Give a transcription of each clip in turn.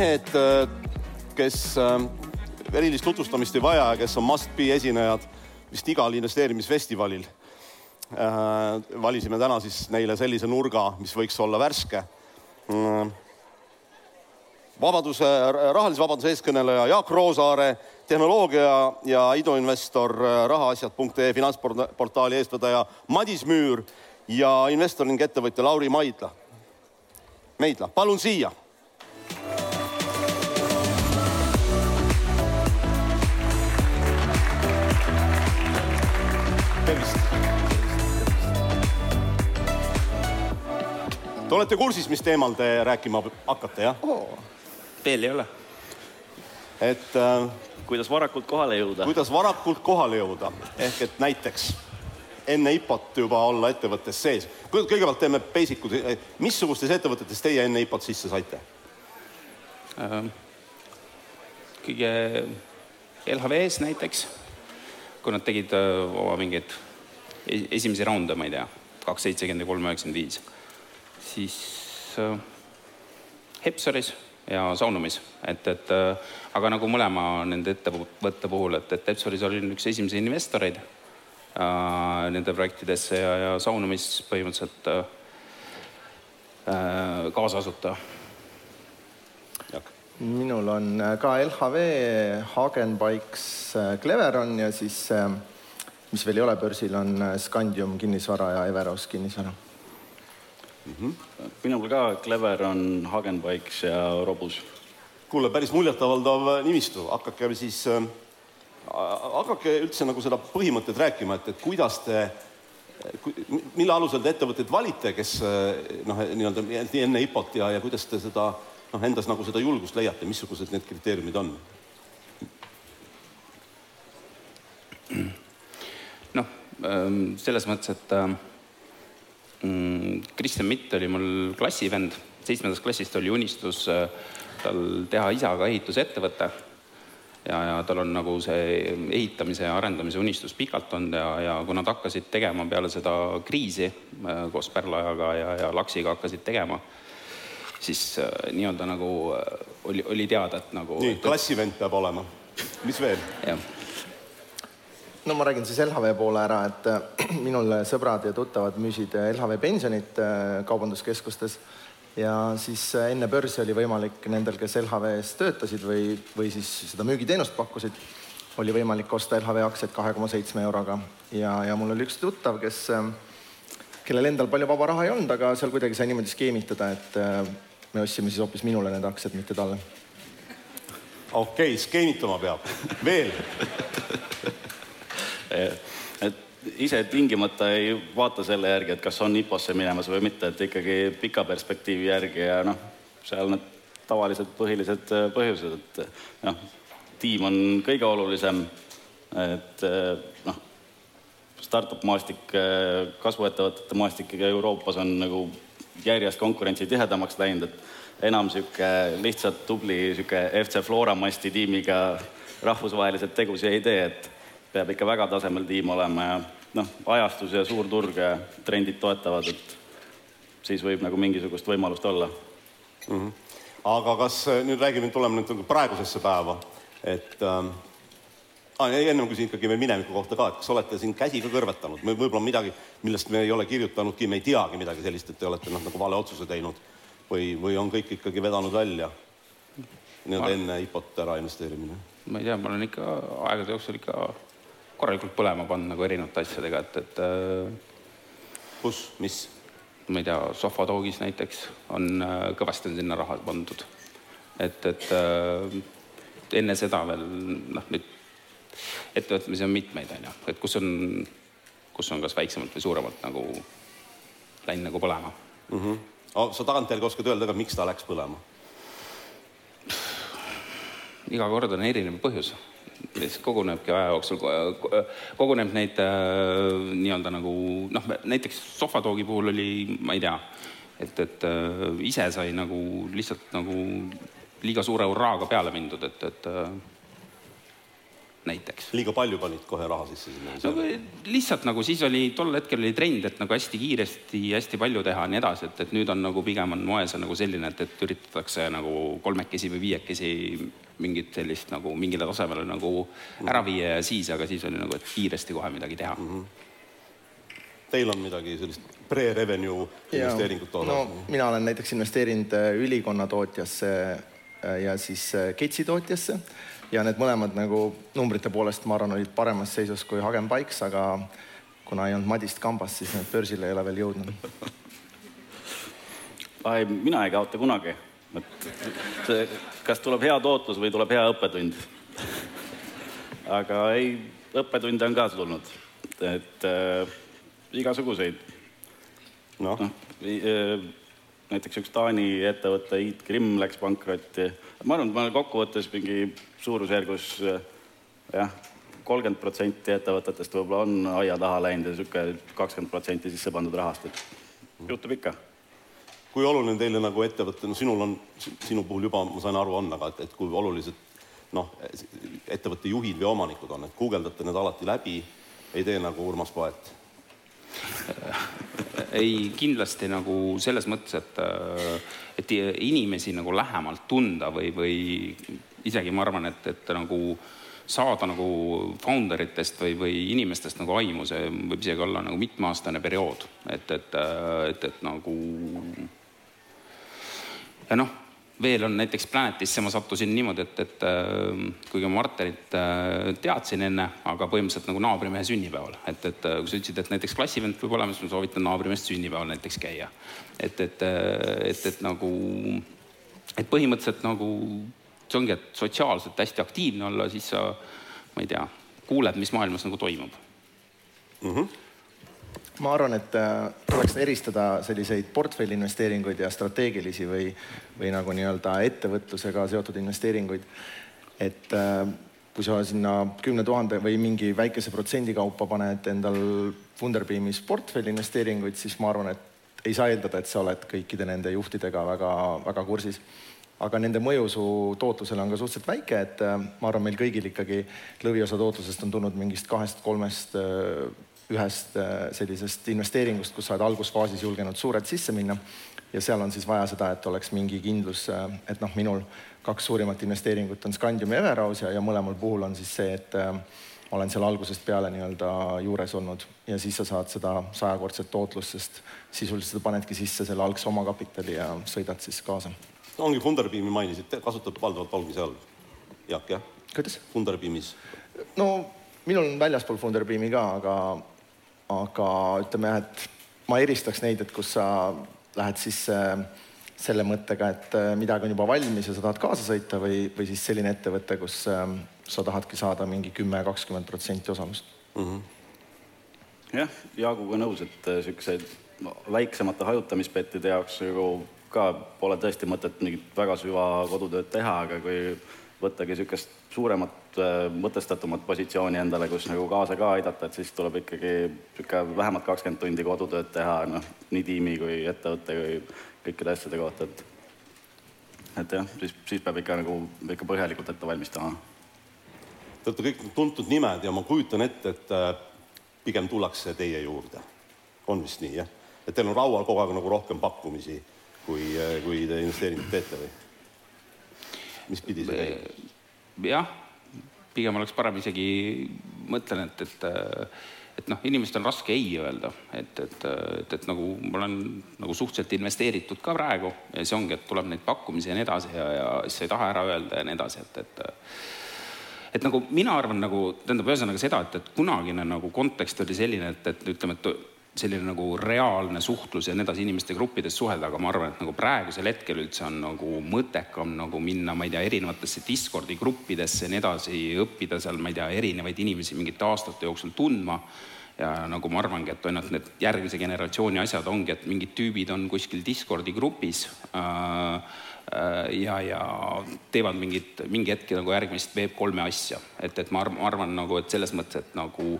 mehed, kes äh, erilist tutvustamist ei vaja ja kes on must be esinejad vist igal investeerimisfestivalil. Äh, valisime täna siis neile sellise nurga, mis võiks olla värske. Äh, vabaduse, rahalise vabaduse eeskõneleja Jaak Roosaare, tehnoloogia ja iduinvestor rahaasjad.ee finantsportaali eestvedaja Madis Müür ja investor ning ettevõtja Lauri Maidla. Meidla, palun siia Te olete kursis, mis teemal te rääkima hakkate, jah oh,? veel ei ole. et äh, kuidas varakult kohale jõuda? kuidas varakult kohale jõuda, ehk et näiteks enne IPO-t juba olla ettevõttes sees. kõigepealt teeme basic ud, missugustes ettevõtetes teie enne IPO-t sisse saite äh,? kõige LHV-s näiteks kui nad tegid äh, oma mingeid e-, esimesi raunde, ma ei tea, kaks seitsekümmend ja kolm üheksakümmend viis, siis äh, Hepsaris ja Saunumis, et, et äh, aga nagu mõlema nende ettevõtte puhul, et, et Hepsaris olin üks esimesi investoreid äh, nende projektidesse ja, ja Saunumis põhimõtteliselt äh, kaasasutaja. Minul on äh, ka LHV, Hagenbikes, äh, Cleveron ja siis, äh, mis veel ei ole börsil, on Scandium kinnisvara ja Everos kinnisvara mm. -hmm. minul ka Cleveron, Hagenbikes ja Robus. kuule, päris muljetavaldav nimistu, hakake siis äh,, hakake üldse nagu seda põhimõtet rääkima, et, et kuidas te mille alusel te ettevõtteid valite, kes noh, nii-öelda enne IPO-t ja, ja kuidas te seda äh, noh, endas nagu seda julgust leiate, missugused need kriteeriumid on? noh, ähm, selles mõttes, et ähm, Kristjan Mitt oli mul klassivend, seitsmendast klassist oli unistus äh, tal teha isaga ehitusettevõte ja, ja tal on nagu see ehitamise ja arendamise unistus pikalt olnud ja, ja kui nad hakkasid tegema peale seda kriisi äh, koos Pärlajaga ja, ja Laksiga hakkasid tegema siis äh, nii-öelda nagu oli, oli teada, et nagu nii, klassivend peab olema. mis veel? jah no ma räägin siis LHV poole ära, et äh, minul sõbrad ja tuttavad müüsid LHV pensionit kaubanduskeskustes ja siis enne börsi oli võimalik nendel, kes LHV-s töötasid või, või siis seda müügiteenust pakkusid, oli võimalik osta LHV aktsiaid kahe koma seitsme euroga ja, ja mul oli üks tuttav, kes, kellel endal palju vaba raha ei olnud, aga seal kuidagi sai niimoodi skeemitada, et me ostsime siis hoopis minule need aktsiad, mitte talle. okei okay,, skeemitama peab. veel et ise tingimata ei vaata selle järgi, et kas on IPO-sse minemas või mitte, et ikkagi pika perspektiivi järgi ja noh, seal need tavalised põhilised äh, põhjused, et noh, tiim on kõige olulisem, et noh, startup maastik, kasvuettevõtete maastik Euroopas on nagu järjest konkurentsi tihedamaks läinud, et enam niisugune lihtsalt tubli niisugune FC Flora masti tiimiga rahvusvaheliselt tegusid ei tee, et peab ikka väga tasemel tiim olema ja noh, ajastus ja suur turg ja trendid toetavad, et siis võib nagu mingisugust võimalust olla mm. -hmm. aga kas nüüd räägime, tuleme nüüd nagu praegusesse päeva, et ähm, ah, ennem küsin ikkagi veel mineviku kohta ka, et kas olete siin käsi ka kõrvetanud või võib-olla midagi, millest me ei ole kirjutanudki, me ei teagi midagi sellist, et te olete noh, nagu vale otsuse teinud või, või on kõik ikkagi vedanud välja nii-öelda ma... enne IPO-t ära investeerimine? ma ei tea, ma olen ikka aegade jooksul ikka korralikult põlema pannud nagu erinevate asjadega, et, et äh, kus, mis? ma ei tea, Sohvatoogis näiteks on äh, kõvasti on sinna raha pandud. et, et äh, enne seda veel noh, nüüd ettevõtmisi on mitmeid, on ju, et kus on, kus on kas väiksemalt või suuremalt nagu läinud nagu põlema mm. -hmm. Oh, sa tagantjärgi oskad öelda ka, miks ta läks põlema? Iga kord on erinev põhjus, mis kogunebki aja jooksul, koguneb neid äh, nii-öelda nagu noh, näiteks sohvatoogi puhul oli, ma ei tea, et, et äh, ise sai nagu lihtsalt nagu liiga suure hurraaga peale mindud, et, et äh, näiteks. liiga palju panid kohe raha sisse sinna? no lihtsalt nagu siis oli, tol hetkel oli trend, et nagu hästi kiiresti, hästi palju teha ja nii edasi, et, et nüüd on nagu pigem on moes on nagu selline, et, et üritatakse nagu kolmekesi või viiekesi mingit sellist nagu mingile tasemele nagu ära viia ja siis, aga siis oli nagu, et kiiresti kohe midagi teha mm. -hmm teil on midagi sellist pre-revenue investeeringut oodata? no mina olen näiteks investeerinud äh, ülikonna tootjasse äh, ja siis äh, Ketsi tootjasse ja need mõlemad nagu numbrite poolest, ma arvan, olid paremas seisus kui Hagen Pikes, aga kuna ei olnud Madist kambas, siis need börsile ei ole veel jõudnud. ei, mina ei kaota kunagi. Et see, kas tuleb hea tootlus või tuleb hea õppetund. aga ei, õppetunde on ka tulnud, et äh, igasuguseid. noh no, no, näiteks üks Taani ettevõte, Eat Grimm läks pankrotti. ma arvan, et ma olen kokkuvõttes mingi suurusjärgus jah, kolmkümmend protsenti ettevõtetest võib-olla on aia taha läinud ja niisugune kakskümmend protsenti sisse pandud rahast, et juhtub ikka. Kui oluline teile nagu ettevõte, no sinul on, sinu puhul juba ma sain aru, on, aga et, et kui olulised noh, ettevõtte juhid või omanikud on, et guugeldate need alati läbi, ei tee nagu Urmas Paet. Ei, kindlasti nagu selles mõttes, et, et inimesi nagu lähemalt tunda või, või isegi ma arvan, et, et nagu saada nagu founder itest või, või inimestest nagu aimu, see võib isegi olla nagu mitmeaastane periood, et, et, et, et nagu ja noh veel on näiteks Planetisse ma sattusin niimoodi, et, et äh, kuigi ma Martenit äh, teadsin enne, aga põhimõtteliselt nagu naabrimehe sünnipäeval, et, et äh, kui sa ütlesid, et näiteks klassivend peab olema, siis ma soovitan naabrimehest sünnipäeval näiteks käia. et, et, et, et nagu, et põhimõtteliselt nagu see ongi, et sotsiaalselt hästi aktiivne olla, siis sa, ma ei tea, kuuled, mis maailmas nagu toimub mm. -hmm ma arvan, et äh, tuleks eristada selliseid portfelli-investeeringuid ja strateegilisi või, või nagu nii-öelda ettevõtlusega seotud investeeringuid. et äh, kui sa sinna kümne tuhande või mingi väikese protsendi kaupa paned endal Funderbeamis portfelli investeeringuid, siis ma arvan, et ei saa eeldada, et sa oled kõikide nende juhtidega väga, väga kursis aga nende mõju su tootlusele on ka suhteliselt väike, et äh, ma arvan, meil kõigil ikkagi lõviosa tootlusest on tulnud mingist kahest-kolmest ühest äh, sellisest investeeringust, kus sa oled algusfaasis julgenud suurelt sisse minna ja seal on siis vaja seda, et oleks mingi kindlus, äh, et noh, minul kaks suurimat investeeringut on Scandium ja Everaus ja, ja mõlemal puhul on siis see, et äh, olen seal algusest peale nii-öelda juures olnud ja siis sa saad seda sajakordset tootlust, sest sisuliselt sa panedki sisse selle algse omakapitali ja sõidad siis kaasa. ongi Funderbeami mainisid, kasutab valdavalt olgi seal, Jaak, jah? kuidas? Funderbeamis. no minul on väljaspool Funderbeami ka, aga aga ütleme jah, et ma eristaks neid, et kus sa lähed sisse selle mõttega, et äh, midagi on juba valmis ja sa tahad kaasa sõita või, või siis selline ettevõte, kus ähm, sa tahadki saada mingi kümme, kakskümmend protsenti osalust mm. -hmm. jah, Jaaguga nõus, et niisuguseid äh, väiksemate hajutamispettide jaoks nagu ka pole tõesti mõtet mingit väga süva kodutööd teha, aga kui võttagi niisugust suuremat, äh, mõtestatumat positsiooni endale, kus nagu kaasa ka aidata, et siis tuleb ikkagi niisugune vähemalt kakskümmend tundi kodutööd teha, noh, nii tiimi kui ettevõtte kui kõikide asjade kohta, et et jah, siis, siis peab ikka nagu ikka põhjalikult ette valmistama. Te olete kõik tuntud nimed ja ma kujutan ette, et äh, pigem tullakse teie juurde. on vist nii, jah? et teil on raual kogu aeg nagu rohkem pakkumisi, kui, äh, kui te investeeringut teete või? mis pidi see käib? jah, pigem oleks parem isegi, mõtlen, et, et et noh, inimestel on raske ei öelda, et, et, et, et nagu ma olen nagu suhteliselt investeeritud ka praegu ja see ongi, et tuleb neid pakkumisi ja nii edasi ja, ja siis sa ei taha ära öelda ja nii edasi, et, et et nagu mina arvan nagu, tähendab, ühesõnaga seda, et, et kunagine nagu kontekst oli selline, et, et ütleme, et selline nagu reaalne suhtlus ja nii edasi, inimeste gruppides suhelda, aga ma arvan, et nagu praegusel hetkel üldse on nagu mõttekam nagu minna, ma ei tea, erinevatesse Discordi gruppidesse ja nii edasi, õppida seal, ma ei tea, erinevaid inimesi mingite aastate jooksul tundma. Ja nagu ma arvangi, et ainult need järgmise generatsiooni asjad ongi, et mingid tüübid on kuskil Discordi grupis äh, ja, ja teevad mingit, mingi hetk nagu järgmist Web3 asja, et, et ma arvan, arvan nagu, et selles mõttes, et nagu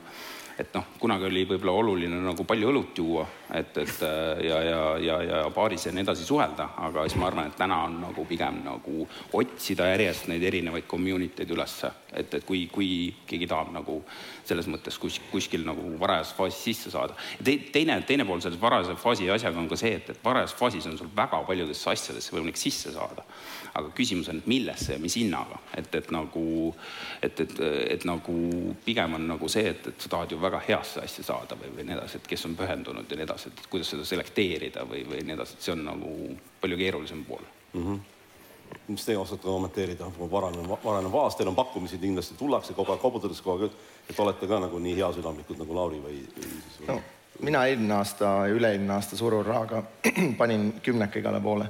et noh, kunagi oli võib-olla oluline nagu palju õlut juua, et, et äh, ja, ja, ja, ja baaris ja nii edasi suhelda, aga siis ma arvan, et täna on nagu pigem nagu otsida järjest neid erinevaid community eid ülesse, et, et kui, kui keegi tahab nagu selles mõttes kus, kuskil nagu varajas faasis sisse saada. Te, teine, teine pool selles varajase faasi asjaga on ka see, et, et varajas faasis on sul väga paljudesse asjadesse võimalik sisse saada aga küsimus on, et millesse ja mis hinnaga, et, et nagu, et, et, et nagu pigem on nagu see, et, et sa tahad ju väga heasse asja saada või, või nii edasi, et kes on pühendunud ja nii edasi, et kuidas seda selekteerida või, või nii edasi, et see on nagu palju keerulisem pool. Mm. -hmm mis teie oskate kommenteerida, varane, varane faas, teil on pakkumisi kindlasti, tullakse kogu aeg, koputatakse kogu aeg, et olete ka nagu nii heasüdamlikud nagu Lauri või, või siis või... no, mina eelmine aasta ja üle-eelmine aasta Sururahaga panin kümneka igale poole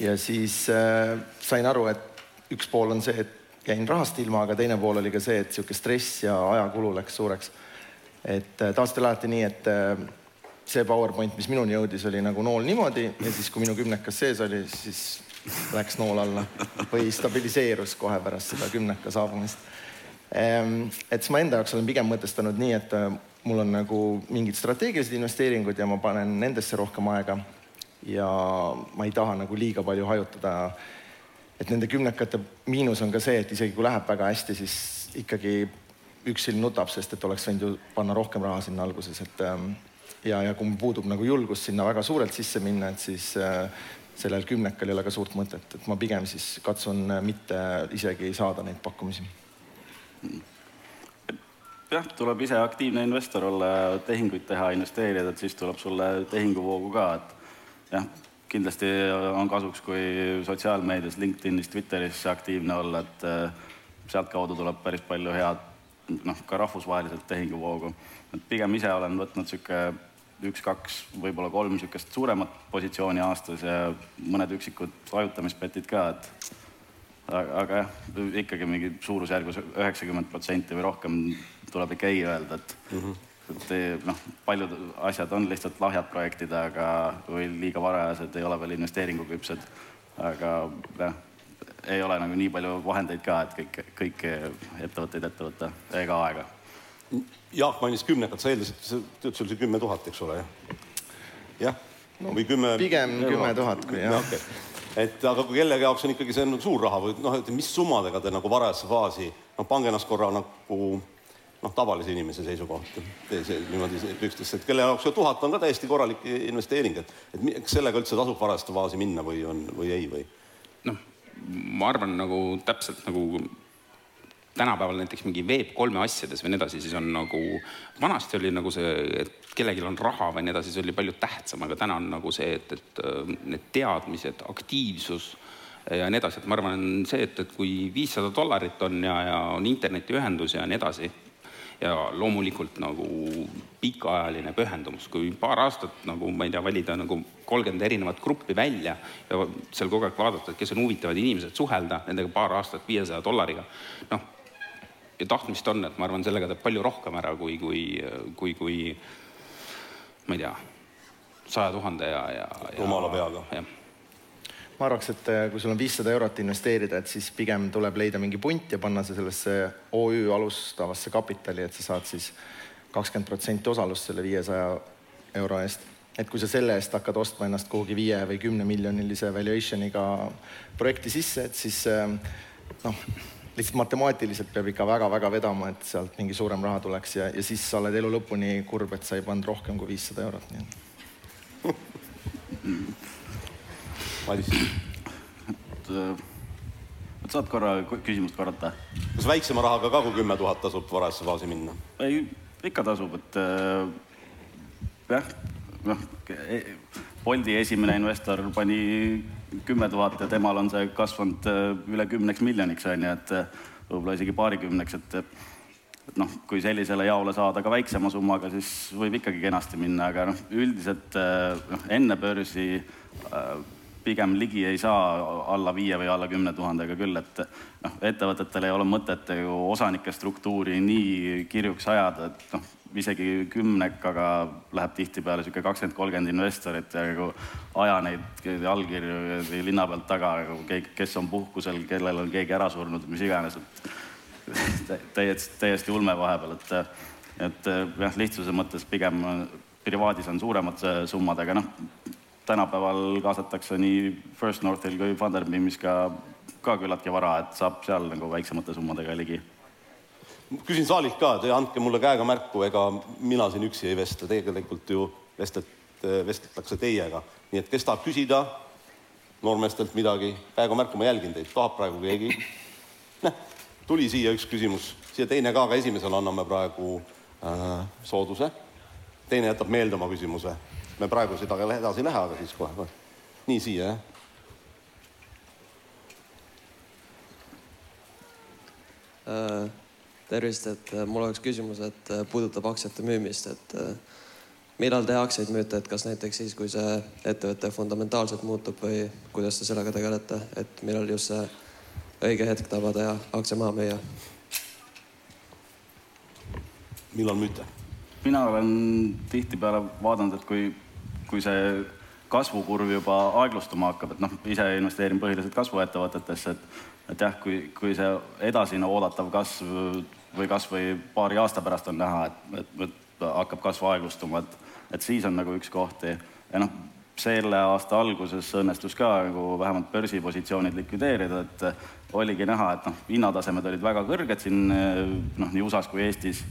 ja siis äh, sain aru, et üks pool on see, et jäin rahast ilma, aga teine pool oli ka see, et niisugune stress ja ajakulu läks suureks. et äh, tavaliselt oli alati nii, et äh, see PowerPoint, mis minuni jõudis, oli nagu nool niimoodi ja siis, kui minu kümnekas sees oli, siis läks nool alla või stabiliseerus kohe pärast seda kümneka saabumist. Ähm, et siis ma enda jaoks olen pigem mõtestanud nii, et äh, mul on nagu mingid strateegilised investeeringud ja ma panen nendesse rohkem aega ja ma ei taha nagu liiga palju hajutada. et nende kümnekate miinus on ka see, et isegi kui läheb väga hästi, siis ikkagi üks silm nutab, sest et oleks võinud ju panna rohkem raha sinna alguses, et ähm, ja, ja kui puudub nagu julgus sinna väga suurelt sisse minna, et siis äh, sellel kümnekal ei ole ka suurt mõtet, et ma pigem siis katsun mitte isegi saada neid pakkumisi. jah, tuleb ise aktiivne investor olla, tehinguid teha, investeerida, et siis tuleb sulle tehinguvoogu ka, et jah, kindlasti on kasuks, kui sotsiaalmeedias, LinkedInis, Twitteris aktiivne olla, et eh, sealtkaudu tuleb päris palju head noh, ka rahvusvaheliselt tehinguvoogu. et pigem ise olen võtnud niisugune üks-kaks, võib-olla kolm niisugust suuremat positsiooni aastas ja mõned üksikud vajutamispetid ka, et aga, aga jah, ikkagi mingi suurusjärgus üheksakümmend protsenti või rohkem tuleb ikka ei öelda, et mm -hmm et noh, paljud asjad on lihtsalt lahjad projektid, aga, või liiga varajased, ei ole veel investeeringuküpsed. aga jah, ei ole nagu nii palju vahendeid ka, et kõik, kõiki ettevõtteid ette võtta ega aega. Jaak mainis kümnekat, sa eeldasid, sa ütlesid, sul oli kümme tuhat, eks ole, jah? jah no,, või kümme. pigem kümme tuhat, kui jah okay. et aga kui kellegi jaoks on ikkagi see on suur raha või noh, et mis summadega te nagu varajasse faasi, noh, pange ennast korra nagu noh, tavalise inimese seisukohalt, see niimoodi üksteist, et kelle jaoks tuhat on ka täiesti korralik investeering, et, et kas sellega üldse tasub varajaste faasi minna või on, või ei või? noh, ma arvan nagu täpselt nagu tänapäeval näiteks mingi Web3 asjades või nii edasi, siis on nagu, vanasti oli nagu see, et kellelgi on raha või nii edasi, see oli palju tähtsam, aga täna on nagu see, et, et äh, need teadmised, aktiivsus ja nii edasi, et ma arvan, see, et, et kui viissada dollarit on ja, ja on internetiühendus ja nii edasi, ja loomulikult nagu pikaajaline pühendumus, kui paar aastat nagu ma ei tea, valida nagu kolmkümmend erinevat gruppi välja ja seal kogu aeg vaadata, et kes on huvitavad inimesed, suhelda nendega paar aastat viiesaja dollariga, noh, ja tahtmist on, et ma arvan, sellega teeb palju rohkem ära, kui, kui, kui, kui ma ei tea, saja tuhande ja, ja, rumala peaga. jah ma arvaks, et äh, kui sul on viissada eurot investeerida, et siis pigem tuleb leida mingi punt ja panna see sellesse OÜ alustavasse kapitali, et sa saad siis kakskümmend protsenti osalust selle viiesaja euro eest. et kui sa selle eest hakkad ostma ennast kuhugi viie või kümne miljonilise valuation'iga projekti sisse, et siis äh, noh, lihtsalt matemaatiliselt peab ikka väga-väga vedama, et sealt mingi suurem raha tuleks ja, ja siis sa oled elu lõpuni kurb, et sa ei pannud rohkem kui viissada eurot, nii et Madis. et äh, saad korra küsimust korrata? kas väiksema rahaga ka kui kümme tuhat tasub varajasse faasi minna? ei, ikka tasub, et äh, jah, noh, e, Bolti esimene investor pani kümme tuhat ja temal on see kasvanud äh, üle kümneks miljoniks, on ju, et võib-olla isegi paarikümneks, et et noh, kui sellisele jaole saada ka väiksema summaga, siis võib ikkagi kenasti minna, aga noh, üldiselt noh, enne börsi pigem ligi ei saa alla viie või alla kümne tuhandega küll, et noh, ettevõtetel ei ole mõtet ju osanike struktuuri nii kirjuks ajada, et noh, isegi kümnekaga läheb tihtipeale niisugune kakskümmend, kolmkümmend investorit ja nagu aja neid allkirju linna pealt taga, nagu keegi, kes on puhkusel, kellel on keegi ära surnud, mis iganes, et täiesti, täiesti ulme vahepeal, et et jah, lihtsuse mõttes pigem privaadis on suuremad summad, aga noh, tänapäeval kaasatakse nii First Northil kui Funderbeamis ka, ka küllaltki vara, et saab seal nagu väiksemate summadega ligi. küsin saalilt ka, te andke mulle käega märku, ega mina siin üksi ei vestle, tegelikult ju vestlet, vestletakse teiega, nii et kes tahab küsida noormeestelt midagi, käega märku, ma jälgin teid, tahab praegu keegi? tuli siia üks küsimus, siia teine ka, aga esimesele anname praegu äh, sooduse. teine jätab meelde oma küsimuse me praegu seda edasi ei lähe, aga siis kohe, kohe. nii siia, jah. Äh, tervist, et äh, mul oleks küsimus, et äh, puudutab aktsiate müümist, et millal te aktsiaid müüte, et kas näiteks siis, kui see ettevõte fundamentaalselt muutub või kuidas te sellega tegelete, et millal just see õige hetk tabada ja aktsia maha müüa? millal müüte? mina olen tihtipeale vaadanud, et kui kui see kasvukurv juba aeglustuma hakkab, et noh, ise investeerin põhiliselt kasvuettevõtetesse, et et jah, kui, kui see edasine oodatav kasv või kas või paari aasta pärast on näha, et, et, et hakkab kasv aeglustuma, et et siis on nagu üks kohti ja noh, selle aasta alguses õnnestus ka nagu vähemalt börsipositsioonid likvideerida, et oligi näha, et noh, hinnatasemed olid väga kõrged siin noh, nii USA-s kui Eestis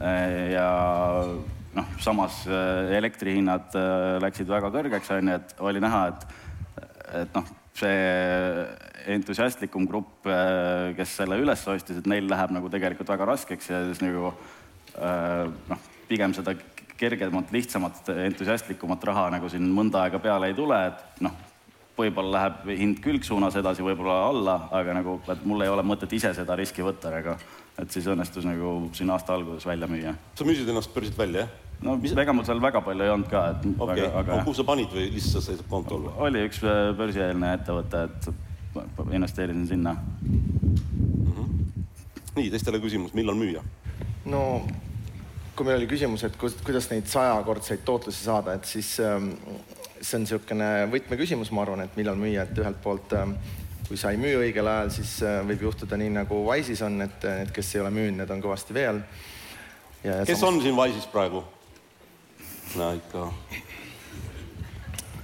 ja noh, samas äh, elektrihinnad äh, läksid väga kõrgeks, on ju, et oli näha, et, et noh, see entusiastlikum grupp, äh, kes selle üles ostis, et neil läheb nagu tegelikult väga raskeks ja siis nagu noh, pigem seda kergemat, lihtsamat, entusiastlikumat raha nagu siin mõnda aega peale ei tule, et noh, võib-olla läheb hind külgsuunas edasi, võib-olla alla, aga nagu, et mul ei ole mõtet ise seda riski võtta, aga et siis õnnestus nagu siin aasta alguses välja müüa. sa müüsid ennast börsilt välja, jah? No mis, ega mul seal väga palju ei olnud ka, et okay. aga, aga kuhu sa panid või lihtsalt sa said kontol? oli üks äh, börsieelne ettevõte, et investeerisin sinna mm. -hmm. nii, teistele küsimus, millal müüa? no kui meil oli küsimus, et kuidas neid sajakordseid tootlusi saada, et siis ähm, see on niisugune võtmeküsimus, ma arvan, et millal müüa, et ühelt poolt ähm, kui sa ei müü õigel ajal, siis äh, võib juhtuda nii, nagu Wise'is on, et need, kes ei ole müünud, need on kõvasti vee all. kes samas... on siin Wise'is praegu? No ikka.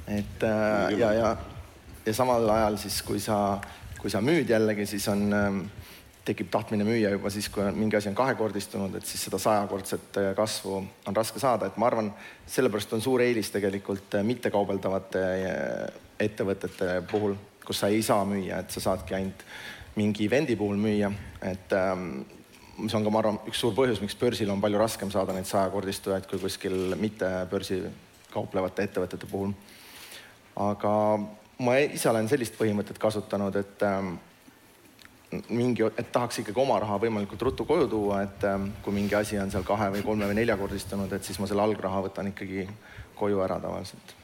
et äh, ja, ja, ja samal ajal siis, kui sa, kui sa müüd jällegi, siis on äh, tekib tahtmine müüa juba siis, kui mingi asi on kahekordistunud, et siis seda sajakordset äh, kasvu on raske saada, et ma arvan, sellepärast on suur eelis tegelikult äh, mittekaubeldavate ettevõtete puhul, kus sa ei saa müüa, et sa saadki ainult mingi event'i puhul müüa, et ähm, mis on ka, ma arvan, üks suur põhjus, miks börsil on palju raskem saada neid sajakordistujaid kui kuskil mitte börsi kauplevate ettevõtete puhul. aga ma ise olen sellist põhimõtet kasutanud, et ähm, mingi, et tahaks ikkagi oma raha võimalikult ruttu koju tuua, et ähm, kui mingi asi on seal kahe või kolme või neljakordistunud, et siis ma selle algraha võtan ikkagi koju ära tavaliselt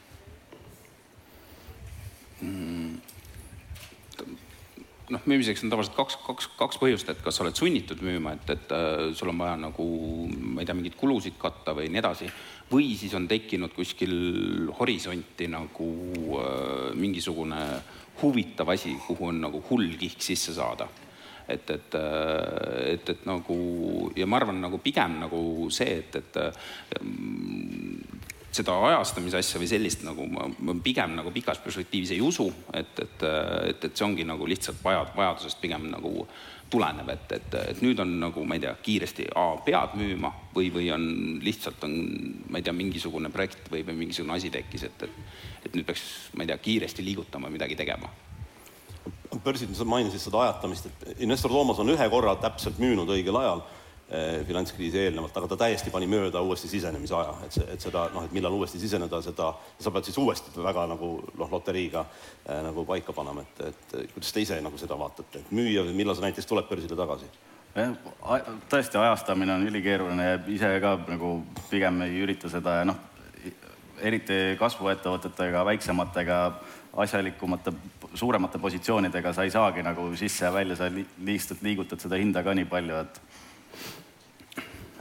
mm noh, müümiseks on tavaliselt kaks, kaks, kaks põhjust, et kas sa oled sunnitud müüma, et, et äh, sul on vaja nagu, ma ei tea, mingeid kulusid katta või nii edasi, või siis on tekkinud kuskil horisonti nagu äh, mingisugune huvitav asi, kuhu on nagu hull kihk sisse saada. Et, et, äh, et, et nagu ja ma arvan, nagu pigem nagu see, et, et seda ajastamise asja või sellist nagu ma, ma pigem nagu pikas perspektiivis ei usu, et, et, et, et see ongi nagu lihtsalt vaja, vajadusest pigem nagu tulenev, et, et, et nüüd on nagu, ma ei tea, kiiresti A pead müüma või, või on lihtsalt on, ma ei tea, mingisugune projekt või, või mingisugune asi tekkis, et, et, et nüüd peaks, ma ei tea, kiiresti liigutama, midagi tegema. Börsid, sa mainisid seda ajatamist, et investor Toomas on ühe korra täpselt müünud õigel ajal finantskriisi eelnevalt, aga ta täiesti pani mööda uuesti sisenemise aja, et see, et seda noh, et millal uuesti siseneda, seda sa pead siis uuesti väga nagu noh, loteriiga äh, nagu paika panema, et, et kuidas te ise nagu seda vaatate, et müüa, millal see näiteks tuleb börsile tagasi? tõesti, ajastamine on ülikeeruline ja ise ka nagu pigem ei ürita seda ja noh, eriti kasvuettevõtetega, väiksematega, asjalikumate, suuremate positsioonidega sa ei saagi nagu sisse ja välja, sa lihtsalt liigutad seda hinda ka nii palju, et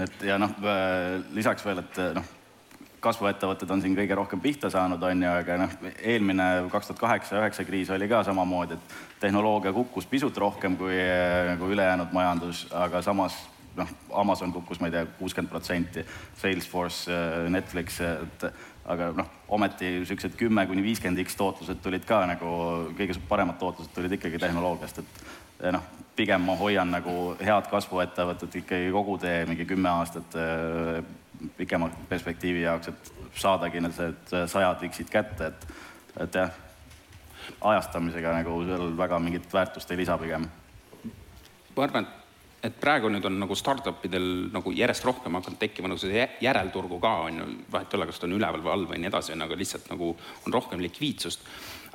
et ja noh, lisaks veel, et noh, kasvuettevõtted on siin kõige rohkem pihta saanud, on ju, aga noh, eelmine kaks tuhat kaheksa, üheksa kriis oli ka samamoodi, et tehnoloogia kukkus pisut rohkem kui nagu ülejäänud majandus, aga samas noh, Amazon kukkus, ma ei tea, kuuskümmend protsenti, Salesforce, Netflix, et aga noh, ometi niisugused kümme kuni viiskümmend X tootlused tulid ka nagu, kõige paremad tootlused tulid ikkagi tehnoloogiast, et noh, pigem ma hoian nagu head kasvuettevõtet ikkagi kogu tee mingi kümme aastat pikema perspektiivi jaoks, et saadagi need sajad viksid kätte, et, et jah, ajastamisega nagu seal väga mingit väärtust ei lisa pigem. ma arvan, et praegu nüüd on nagu startup idel nagu järjest rohkem hakanud tekkima nagu see järelturgu ka on ju, vahet ei ole, kas ta on üleval või all või nii edasi, on aga lihtsalt nagu on rohkem likviidsust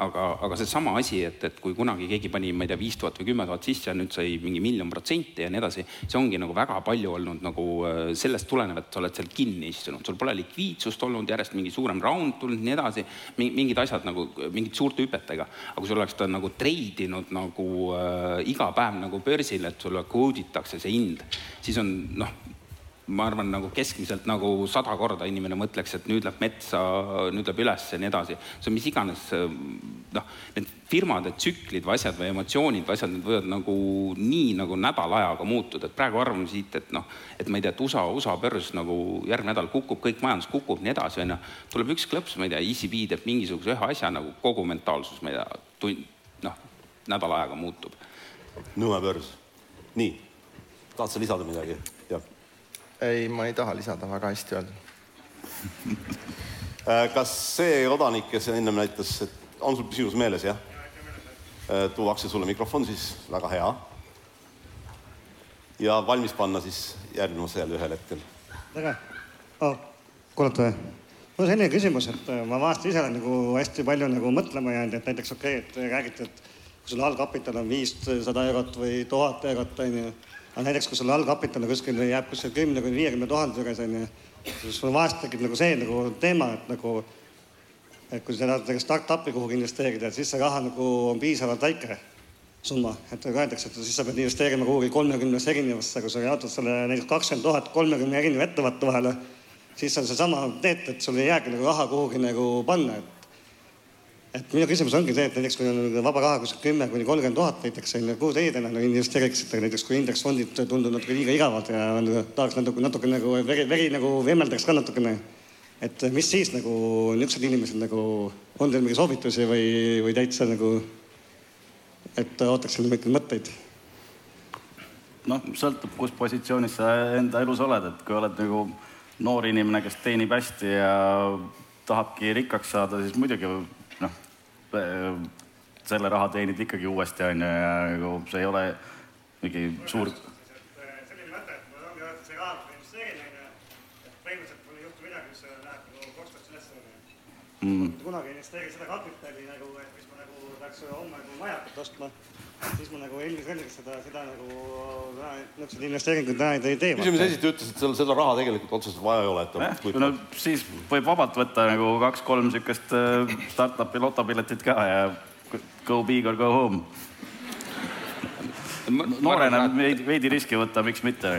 aga, aga seesama asi, et, et kui kunagi keegi pani, ma ei tea, viis tuhat või kümme tuhat sisse ja nüüd sai mingi miljon protsenti ja nii edasi, see ongi nagu väga palju olnud nagu äh, sellest tulenevalt, sa oled seal kinni istunud, sul pole likviidsust olnud, järjest mingi suurem round tulnud, nii edasi, mingid asjad nagu mingid suurte hüpetega. aga kui sul oleks ta nagu treidinud nagu äh, iga päev nagu börsil, et sulle quote itakse see hind, siis on noh, ma arvan, nagu keskmiselt nagu sada korda inimene mõtleks, et nüüd läheb metsa, nüüd läheb üles ja nii edasi. see on mis iganes, noh, need firmade tsüklid või asjad või emotsioonid või asjad, need võivad nagu nii nagu nädala ajaga muutuda, et praegu arvame siit, et noh, et ma ei tea, et USA, USA börs nagu järgmine nädal kukub, kõik majandus kukub, nii edasi, on ju. tuleb üks klõps, ma ei tea, ECB teeb mingisuguse ühe asja nagu kogu mentaalsus, ma ei tea, tund, noh, nädala ajaga muutub. Nõmme börs, nii, tahad sa lisada midagi? Ei, ma ei taha lisada, väga hästi öeldud äh, kas see odanik, kes ennem näitas, et on sul küsimus meeles, jah? Äh, tuuakse sulle mikrofon, siis väga hea. ja valmis panna siis järgmisel ühel hetkel. tere oh,, kuulete või? mul on selline küsimus, et äh, ma vahest ise olen nagu hästi palju nagu mõtlema jäänud, et näiteks okei okay,, et räägite, et kui sul allkapital on viissada eurot või tuhat eurot, onju aga näiteks, kui sul allkapital kuskil jääb kuskil kümne kuni viiekümne tuhande juures onju, siis sul vahest tekib nagu see nagu teema, et nagu, et kui sa tahad startup'i kuhugi investeerida, et siis see raha nagu on piisavalt väike summa, et nagu öeldakse, et siis sa pead investeerima kuhugi kolmekümnesse erinevasse, kui sa jaotad selle näiteks kakskümmend tuhat kolmekümne erineva ettevõtte vahele, siis on seesama teed, et sul ei jäägi nagu raha kuhugi nagu panna, et et minu küsimus ongi see, et näiteks kui on vaba raha kuskil kümme kuni kolmkümmend tuhat näiteks on ju, kuhu teie täna nagu investeeriksite, näiteks kui indeksfondid tunduvad natuke liiga igavad ja tahaks natuke, natuke nagu veri, veri nagu vemmeldaks ka natukene. et mis siis nagu niisugused inimesed nagu, on teil mingeid soovitusi või, või täitsa nagu, et ootaks mingeid mõtteid? noh, sõltub, kus positsioonis sa enda elus oled, et kui oled nagu noor inimene, kes teenib hästi ja tahabki rikkaks saada, siis muidugi selle raha teenid ikkagi uuesti, on ju, ja nagu see ei ole mingi suur investeerin. Mm. kunagi ei investeeri seda kapitali nagu, et mis ma nagu tahaks homme nagu majakut ostma siis ma nagu ilmselgelt seda, seda nagu niisuguseid investeeringuid täna ei tee. küsimuse esitaja ütles, et seal seda raha tegelikult otseselt vaja ei ole, et eh, kui... no siis võib vabalt võtta nagu kaks-kolm niisugust äh, startup'i lotopiletit ka ja go big or go home. noorena veidi, veidi riski võtta, miks mitte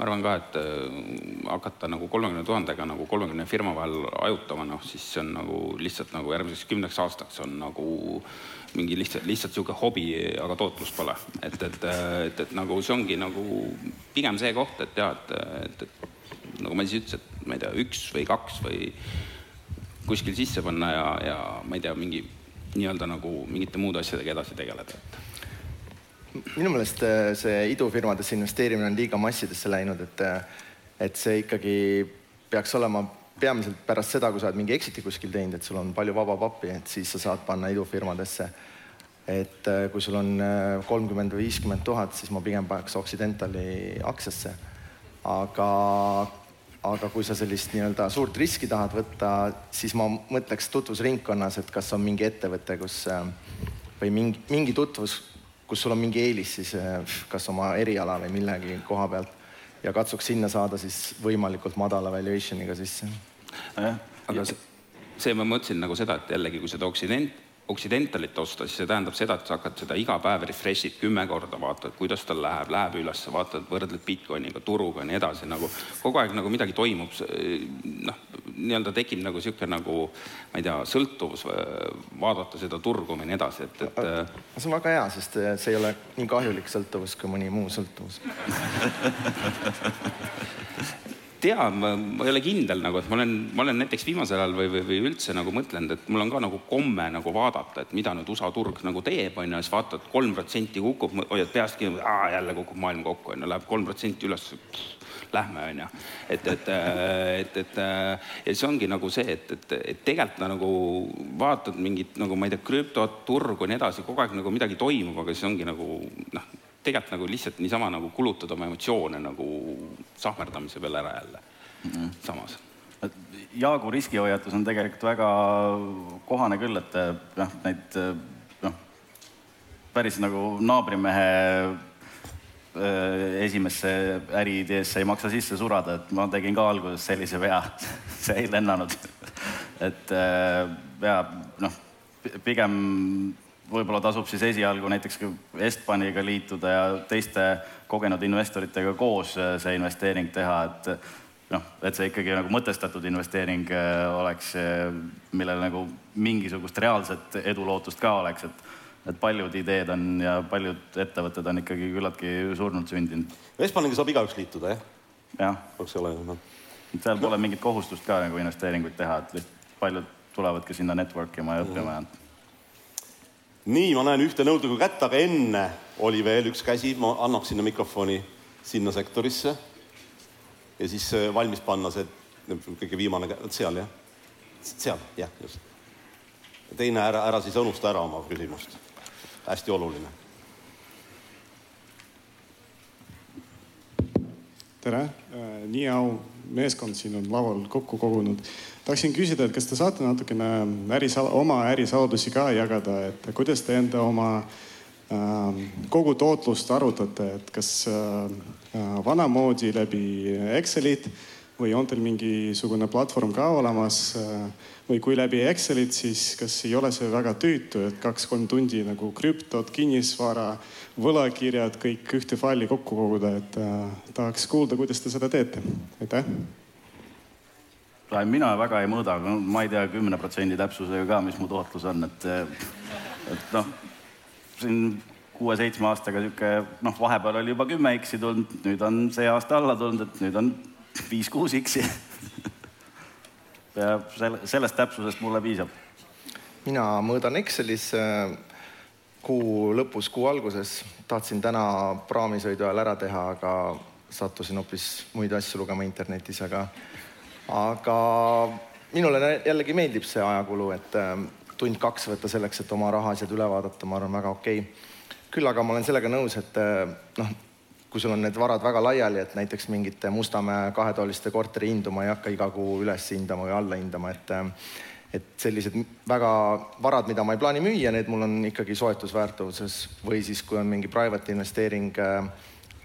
ma arvan ka, et äh, hakata nagu kolmekümne tuhandega nagu kolmekümne firma vahel ajutama, noh siis see on nagu lihtsalt nagu järgmiseks kümneks aastaks on nagu mingi lihtsalt, lihtsalt niisugune hobi, aga tootlust pole. et, et, et, et nagu see ongi nagu pigem see koht, et jah, et, et, et nagu Madis ütles, et ma ei tea, üks või kaks või kuskil sisse panna ja, ja ma ei tea, mingi nii-öelda nagu mingite muude asjadega edasi tegeleda, et minu meelest äh, see idufirmadesse investeerimine on liiga massidesse läinud, et, äh, et see ikkagi peaks olema peamiselt pärast seda, kui sa oled mingi exit'i kuskil teinud, et sul on palju vaba pappi, et siis sa saad panna idufirmadesse. et äh, kui sul on kolmkümmend või viiskümmend tuhat, siis ma pigem paneks Occidentali aktsiasse. aga, aga kui sa sellist nii-öelda suurt riski tahad võtta, siis ma mõtleks tutvusringkonnas, et kas on mingi ettevõte, kus või mingi, mingi tutvus kus sul on mingi eelis siis eh, kas oma eriala või millegi koha pealt ja katsuks sinna saada siis võimalikult madala valuation'iga sisse. aga see, see ma mõtlesin nagu seda, et jällegi, kui seda Occident, Occidentalit osta, siis see tähendab seda, et sa hakkad seda iga päev refresh'id kümme korda, vaatad, kuidas tal läheb, läheb üles, vaatad, võrdled Bitcoiniga, turuga ja nii edasi, nagu kogu aeg nagu midagi toimub, noh, nii-öelda tekib nagu niisugune nagu ma ei tea, sõltuvus, vaadata seda turgu või nii edasi, et, et see on väga hea, sest see ei ole nii kahjulik sõltuvus kui mõni muu sõltuvus tea, ma, ei ole kindel nagu, et ma olen, ma olen näiteks viimasel ajal või, või, või üldse nagu mõtlenud, et mul on ka nagu komme nagu vaadata, et mida nüüd USA turg nagu teeb, on ju, siis vaatad, kolm protsenti kukub, hoiad peast kinni, jälle kukub maailm kokku, on ju, läheb kolm protsenti üles, lähme, on ju. et, et, et, et ja siis ongi nagu see, et, et, et tegelikult nagu vaatad mingit nagu ma ei tea, krüptot, turgu ja nii edasi, kogu aeg nagu midagi toimub, aga siis ongi nagu noh tegelikult nagu lihtsalt niisama nagu kulutada oma emotsioone nagu sahmerdamise peale ära jälle mm -hmm. samas. Jaagu riskihoiatus on tegelikult väga kohane küll, et noh, neid noh, päris nagu naabrimehe äh, esimesse äriideesse ei maksa sisse surada, et ma tegin ka alguses sellise vea see ei lennanud et äh, ja noh, pigem võib-olla tasub siis esialgu näiteks Estbaniga liituda ja teiste kogenud investoritega koos äh, see investeering teha, et noh, et see ikkagi nagu mõtestatud investeering äh, oleks, äh, millel nagu mingisugust reaalset edulootust ka oleks, et et paljud ideed on ja paljud ettevõtted on ikkagi küllaltki surnult sündinud. Estbaniga saab igaüks liituda, jah? jah. peaks olema. seal pole mingit kohustust ka nagu investeeringuid teha, et lihtsalt paljud tulevadki sinna network ima ja õppima ja nii, ma näen ühte nõudlikku kätt, aga enne oli veel üks käsi, ma annaks sinna mikrofoni sinna sektorisse. ja siis äh, valmis panna see kõige viimane, seal jah, seal jah, just. teine ära, ära siis unusta ära oma küsimust, hästi oluline. tere, äh, nii au meeskond siin on laval kokku kogunud. Tahaksin küsida, et kas te saate natukene ärisal-, oma ärisaladusi ka jagada, et kuidas te enda oma äh, kogu tootlust arvutate, et kas äh, vanamoodi läbi Excelit või on teil mingisugune platvorm ka olemas äh, või kui läbi Excelit, siis kas ei ole see väga tüütu, et kaks-kolm tundi nagu krüptot, kinnisvara, võlakirjad kõik ühte faili kokku koguda, et äh, tahaks kuulda, kuidas te seda teete. aitäh. Mina väga ei mõõda, ma ei tea kümne protsendi täpsusega ka, mis mu tootlus on, et, et noh, siin kuue-seitsme aastaga sihuke noh, vahepeal oli juba kümme X-i tulnud, nüüd on see aasta alla tulnud, et nüüd on viis-kuus X-i ja selle, sellest täpsusest mulle piisab. mina mõõdan Excelis äh, kuu lõpus, kuu alguses tahtsin täna praamisõidu ajal ära teha, aga sattusin hoopis muid asju lugema internetis, aga, aga minule jällegi meeldib see ajakulu, et ähm, tund-kaks võtta selleks, et oma rahaasjad üle vaadata, ma arvan, väga okei. Okay.. küll aga ma olen sellega nõus, et äh, noh, kui sul on need varad väga laiali, et näiteks mingite Mustamäe kahetoaliste korteri hindu ma ei hakka iga kuu üles hindama või alla hindama, et äh, et sellised väga varad, mida ma ei plaani müüa, need mul on ikkagi soetusväärtuses. Või siis, kui on mingi private investeering, äh,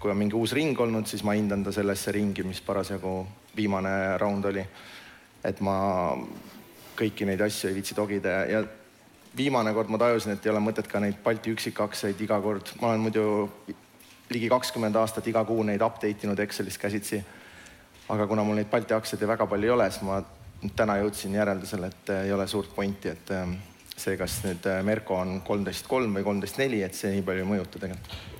kui on mingi uus ring olnud, siis ma hindan ta sellesse ringi, mis parasjagu viimane raund oli. et ma kõiki neid asju ei viitsi togida ja, ja viimane kord ma tajusin, et ei ole mõtet ka neid Balti üksikaktsiaid iga kord, ma olen muidu ligi kakskümmend aastat iga kuu neid update inud Excelis käsitsi. aga kuna mul neid Balti aktsiaid väga palju ei ole, siis ma täna jõudsin järeldusele, et äh, ei ole suurt pointi, et ähm, see, kas nüüd äh, Merko on kolmteist kolm või kolmteist neli, et see nii palju ei mõjuta tegelikult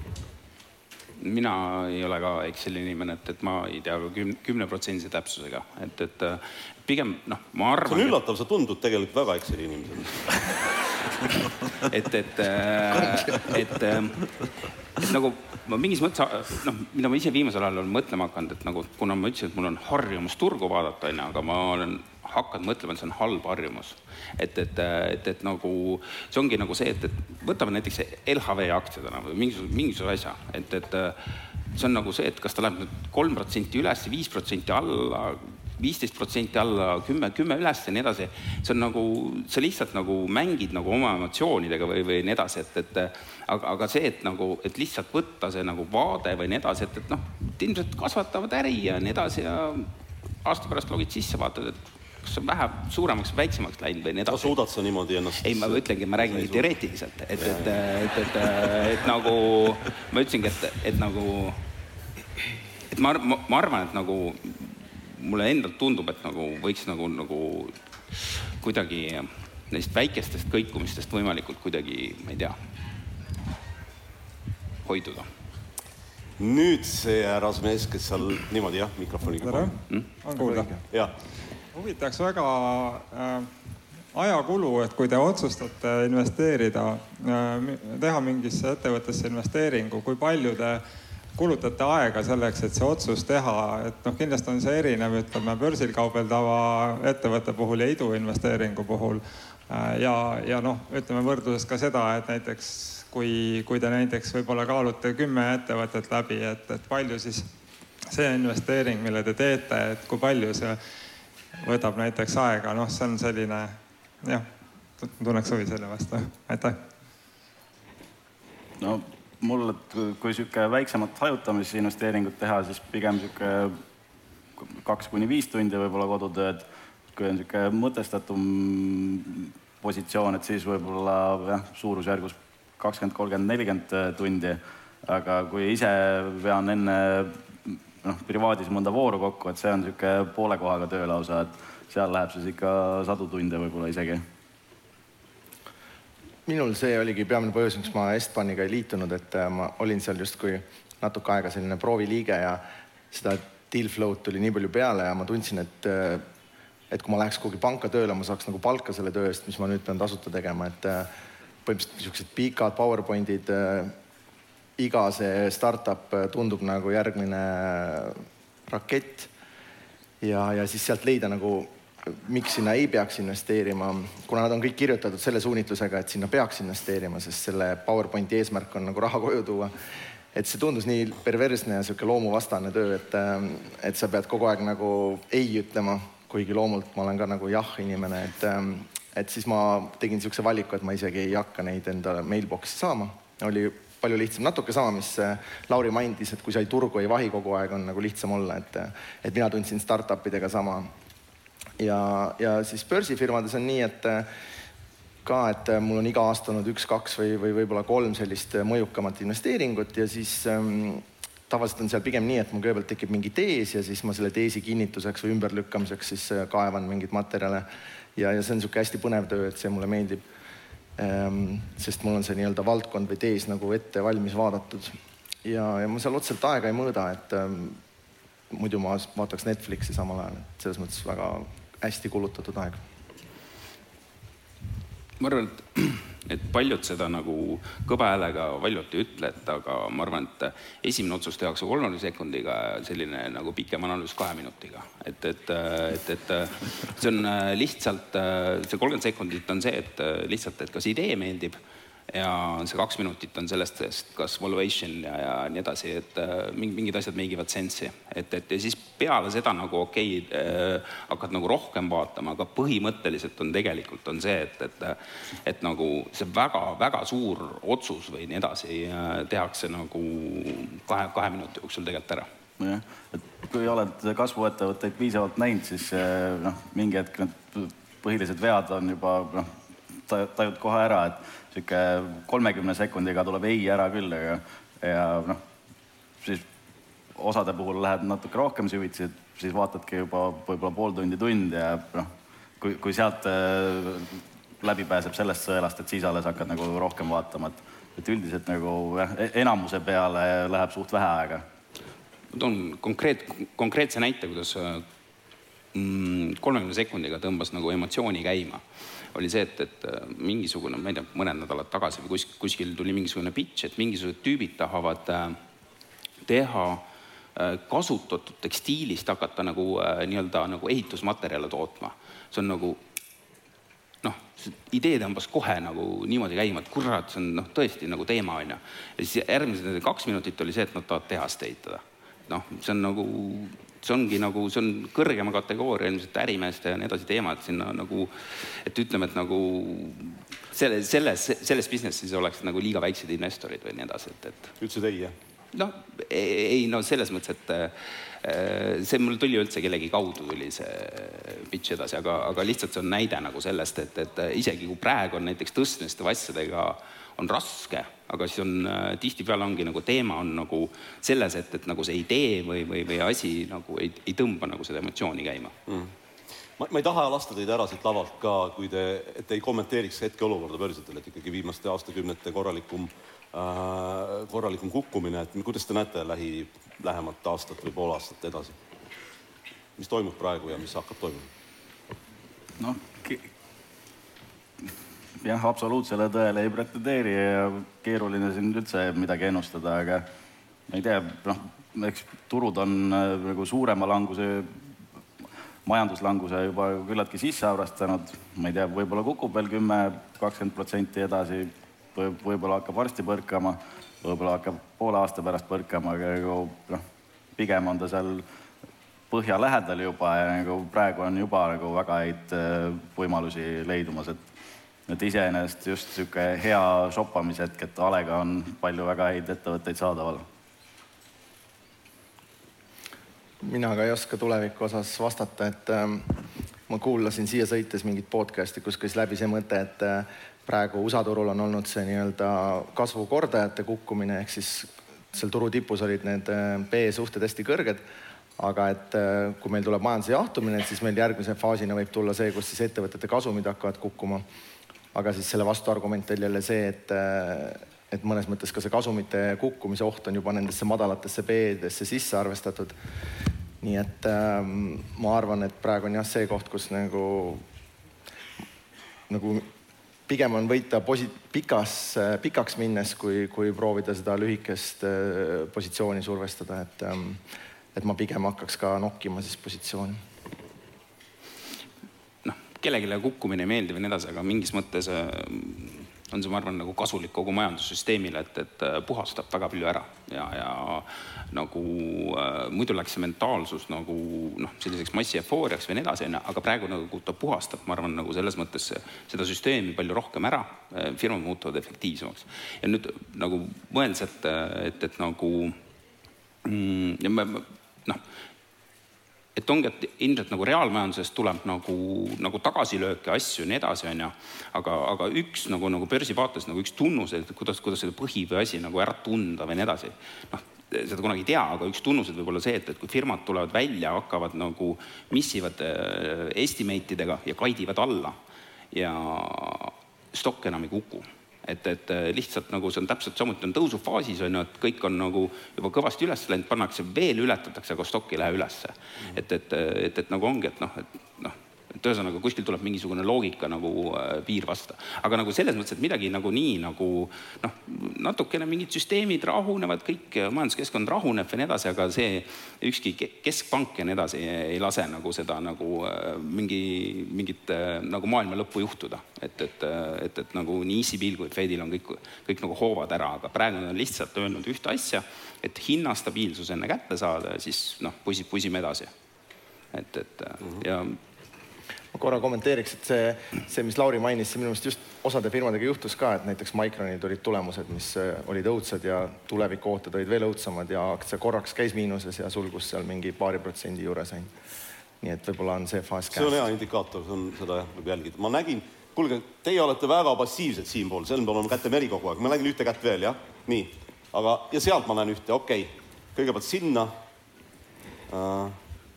mina ei ole ka Exceli inimene, et, et ma ei tea kümne, kümneprotsendise täpsusega, et, et äh, pigem noh, ma arvan. see on üllatav, sa tundud tegelikult väga Exceli inimesena et, et, et, et, et nagu ma mingis mõttes noh, mida ma ise viimasel ajal olen mõtlema hakanud, et nagu kuna ma ütlesin, et mul on harjumus turgu vaadata, onju, aga ma olen hakanud mõtlema, et see on halb harjumus. et, et, et, et nagu see ongi nagu see, et, et võtame näiteks LHV aktsiadena või mingisuguse, mingisuguse asja, et, et see on nagu see, et kas ta läheb nüüd kolm protsenti üles, viis protsenti alla, viisteist protsenti alla, kümme, kümme üles ja nii edasi. see on nagu, sa lihtsalt nagu mängid nagu oma emotsioonidega või, või nii edasi, et, et aga, aga see, et nagu, et lihtsalt võtta see nagu vaade või nii edasi, et, et noh, ilmselt kasvatavad äri ja nii edasi ja aasta pärast logid sisse, vaatad, et kas on vähe suuremaks või väiksemaks läinud või nii edasi. suudad sa niimoodi ennast ei, ma ütlengi, ma räägingi teoreetiliselt, et, et, et, et, et nagu ma ütlesingi, et, et nagu, et ma, ma, ma arvan, et nagu mulle endalt tundub, et nagu võiks nagu, nagu kuidagi neist väikestest kõikumistest võimalikult kuidagi, ma ei tea, hoiduda. nüüd see härrasmees, kes seal niimoodi jah, mikrofoniga. tere, on kuulda? jah, huvitaks väga äh, ajakulu, et kui te otsustate investeerida äh,, teha mingisse ettevõttesse investeeringu, kui palju te kulutate aega selleks, et see otsus teha, et noh, kindlasti on see erinev, ütleme börsil kaubeldava ettevõtte puhul ja iduinvesteeringu puhul. Äh, ja, ja noh, ütleme võrdluses ka seda, et näiteks kui, kui te näiteks võib-olla kaalute kümme ettevõtet läbi, et, et palju siis see investeering, mille te teete, et kui palju see võtab näiteks aega, noh, see on selline jah, tunneks huvi selle vastu, aitäh. no mul, kui sihuke väiksemat hajutamisinvesteeringut teha, siis pigem sihuke kaks kuni viis tundi võib-olla kodutööd. kui on sihuke mõtestatum positsioon, et siis võib-olla jah, suurusjärgus kakskümmend, kolmkümmend, nelikümmend tundi. aga kui ise vean enne noh, privaadis mõnda vooru kokku, et see on niisugune poole kohaga töö lausa, et seal läheb siis ikka sadu tunde võib-olla isegi. minul see oligi peamine põhjus, miks ma Estbaniga ei liitunud, et äh, ma olin seal justkui natuke aega selline prooviliige ja seda deal flow'd tuli nii palju peale ja ma tundsin, et äh, et kui ma läheks kuhugi panka tööle, ma saaks nagu palka selle töö eest, mis ma nüüd pean tasuta tegema, et äh, põhimõtteliselt niisugused pikad PowerPointid, iga see startup tundub nagu järgmine rakett. ja, ja siis sealt leida nagu miks sinna ei peaks investeerima, kuna nad on kõik kirjutatud selle suunitlusega, et sinna peaks investeerima, sest selle PowerPointi eesmärk on nagu raha koju tuua. et see tundus nii perversne ja sihuke loomuvastane töö, et, et sa pead kogu aeg nagu ei ütlema, kuigi loomult ma olen ka nagu jah inimene, et, et siis ma tegin niisuguse valiku, et ma isegi ei hakka neid enda mailbox'i saama. oli palju lihtsam, natuke sama, mis Lauri mainis, et kui sa ei turgu ei vahi kogu aeg, on nagu lihtsam olla, et, et mina tundsin startup idega sama ja, ja siis börsifirmades on nii, et ka, et mul on iga aasta olnud üks-kaks või, või võib-olla kolm sellist mõjukamat investeeringut ja siis ähm, tavaliselt on seal pigem nii, et mul kõigepealt tekib mingi tees ja siis ma selle teesi kinnituseks või ümberlükkamiseks siis kaevan mingeid materjale. ja, ja see on niisugune hästi põnev töö, et see mulle meeldib. Sest mul on see nii-öelda valdkond või tees nagu ette valmis vaadatud. ja, ja ma seal otseselt aega ei mõõda, et ähm, muidu ma vaataks Netflixi samal ajal, et selles mõttes väga hästi kulutatud aeg. Ma arvan, et, et paljud seda nagu kõva häälega valjult ei ütle, et aga ma arvan, et esimene otsus tehakse kolmekümne sekundiga, selline nagu pikem analüüs kahe minutiga. et, et, et, et see on lihtsalt, see kolmkümmend sekundit on see, et lihtsalt, et kas idee meeldib ja see kaks minutit on sellest, kas valuation ja, ja nii edasi, et äh, mingid asjad make ivad sense'i, et, et ja siis peale seda nagu okei okay, äh,, hakkad nagu rohkem vaatama, aga põhimõtteliselt on tegelikult on see, et, et et nagu see väga-väga suur otsus või nii edasi äh, tehakse nagu kahe, kahe minuti jooksul tegelikult ära. Jah, et kui oled kasvuettevõtteid piisavalt näinud, siis noh, mingi hetk need põhilised vead on juba noh, tajud kohe ära, et niisugune kolmekümne sekundiga tuleb ei ära küll, aga ja noh, siis osade puhul lähed natuke rohkem süvitsi, siis vaatadki juba võib-olla pool tundi, tund ja noh, kui, kui sealt äh, läbi pääseb sellest sõelast, et siis alles hakkad nagu rohkem vaatama, et et üldiselt nagu jah, enamuse peale läheb suht vähe aega. ma toon konkreet, konkreetse näite, kuidas mm, kolmekümne sekundiga tõmbas nagu emotsiooni käima oli see, et, et äh, mingisugune, ma ei tea, mõned nädalad tagasi või kuskil, kuskil tuli mingisugune pitch, et mingisugused tüübid tahavad äh, teha äh, kasutatud tekstiilist hakata nagu nii-öelda nagu ehitusmaterjale tootma. see on nagu noh, idee tõmbas kohe nagu niimoodi käima, et kurat, see on noh, tõesti nagu teema on ju. ja siis järgmised kaks minutit oli see, et nad tahavad tehast ehitada. noh, see on nagu see ongi nagu, see on kõrgema kategooria ilmselt ärimeeste ja nii edasi teema, et sinna nagu, et ütleme, et nagu selle, selles, selles business'is oleks nagu liiga väiksed investorid või nii edasi, et, et. ütlesid ei, jah? noh, ei no selles mõttes, et äh, see mul tuli üldse kellegi kaudu tuli see pitch edasi, aga, aga lihtsalt see on näide nagu sellest, et, et isegi kui praegu on näiteks tõstmiste asjadega on raske, aga siis on äh, tihtipeale ongi nagu teema on nagu selles, et, et nagu see idee või, või, või asi nagu ei, ei tõmba nagu seda emotsiooni käima mm. ma, ma ei taha lasta teid ära siit lavalt ka, kui te, et ei kommenteeriks hetkeolukorda börsidel, et ikkagi viimaste aastakümnete korralikum äh,, korralikum kukkumine, et kuidas te näete lähi, lähemat aastat või pool aastat edasi? mis toimub praegu ja mis hakkab toimuma? noh, jah, absoluutsele tõele ei pretendeeri ja keeruline siin üldse midagi ennustada, aga ma ei tea, noh, eks turud on äh, nagu suurema languse, majanduslanguse juba küllaltki sisse arvestanud, ma ei tea, võib-olla kukub veel kümme, kakskümmend protsenti edasi või võib-olla hakkab varsti põrkama, võib-olla hakkab poole aasta pärast põrkama, aga nagu noh, pigem on ta seal põhja lähedal juba ja nagu praegu on juba nagu väga häid äh, võimalusi leidumas, et et iseenesest just niisugune hea shoppamishetk, et A Le-ga on palju väga häid ettevõtteid saadaval. mina ka ei oska tuleviku osas vastata, et ähm, ma kuulasin siia sõites mingit podcast'i, kus käis läbi see mõte, et äh, praegu USA turul on olnud see nii-öelda kasvukordajate kukkumine, ehk siis seal turu tipus olid need äh, B-suhted hästi kõrged aga et äh, kui meil tuleb majanduse jahtumine, et siis meil järgmise faasina võib tulla see, kus siis ettevõtete kasumid hakkavad kukkuma aga siis selle vastuargument oli jälle see, et, et mõnes mõttes ka see kasumite kukkumise oht on juba nendesse madalatesse B-desse sisse arvestatud. nii et ähm, ma arvan, et praegu on jah see koht, kus nagu, nagu pigem on võita posi-, pikas, pikaks minnes, kui, kui proovida seda lühikest äh, positsiooni survestada, et ähm, et ma pigem hakkaks ka nokkima siis positsiooni kellelegi kukkumine ei meeldi või nii edasi, aga mingis mõttes äh, on see, ma arvan, nagu kasulik kogu majandussüsteemile, et, et äh, puhastab väga palju ära ja, ja nagu äh, muidu läks see mentaalsus nagu noh, selliseks massiefooriaks või nii edasi, onju, aga praegu nagu ta puhastab, ma arvan, nagu selles mõttes seda süsteemi palju rohkem ära, äh, firmad muutuvad efektiivsemaks. ja nüüd nagu mõeldes, et, et, et nagu mm, ja me noh et ongi, et ilmselt nagu reaalmajandusest tuleb nagu, nagu tagasilööke, asju ja nii edasi, on ju, aga, aga üks nagu, nagu börsi vaates nagu üks tunnus, et kuidas, kuidas seda põhi või asi nagu ära tunda või nii edasi, noh, seda kunagi ei tea, aga üks tunnused võib olla see, et, et kui firmad tulevad välja, hakkavad nagu missivad äh, estimate idega ja kaidivad alla ja stokk enam ei kuku et, et äh, lihtsalt nagu see on täpselt samuti on tõusufaasis on ju, et kõik on nagu juba kõvasti üles läinud, pannakse veel ületatakse, aga stokk ei lähe ülesse. et, et, et, et nagu ongi, et noh, et noh et ühesõnaga kuskil tuleb mingisugune loogika nagu äh, piir vasta. aga nagu selles mõttes, et midagi nagu nii nagu noh, natukene mingid süsteemid rahunevad, kõik majanduskeskkond rahuneb ja nii edasi, aga see ükski keskpank ja nii edasi ei lase nagu seda nagu äh, mingi, mingit äh, nagu maailma lõppu juhtuda. et, et, et, et nagu nii ECB-l kui Fedil on kõik, kõik nagu hoovad ära, aga praegu nad on lihtsalt öelnud ühte asja, et hinnastabiilsus enne kätte saada ja siis noh, pusib, pusime edasi et, et mm -hmm. ja ma korra kommenteeriks, et see, see, mis Lauri mainis, see minu meelest just osade firmadega juhtus ka, et näiteks Micronil tulid tulemused, mis äh, olid õudsed ja tulevikooted olid veel õudsemad ja aktsia korraks käis miinuses ja sulgus seal mingi paari protsendi juures ainult. nii et võib-olla on see faas käes. see on hea indikaator, see on, seda jah, võib jälgida. ma nägin, kuulge, teie olete väga passiivsed siinpool, seal peab olema käte meri kogu aeg, ma nägin ühte kätt veel, jah, nii, aga, ja sealt ma näen ühte, okei okay., kõigepealt sinna äh,.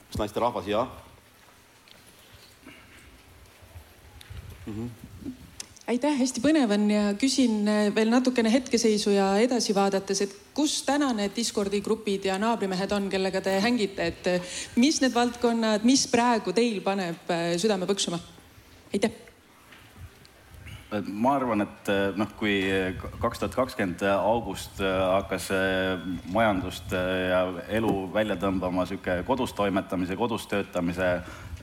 kas naisterahvas, jah mm. -hmm. aitäh, hästi põnev on ja küsin äh, veel natukene hetkeseisu ja edasi vaadates, et kus täna need Discordi grupid ja naabrimehed on, kellega te hängite, et äh, mis need valdkonnad, mis praegu teil paneb äh, südame põksuma? aitäh ma arvan, et noh, kui kaks tuhat kakskümmend august hakkas majandust ja elu välja tõmbama sihuke kodus toimetamise, kodus töötamise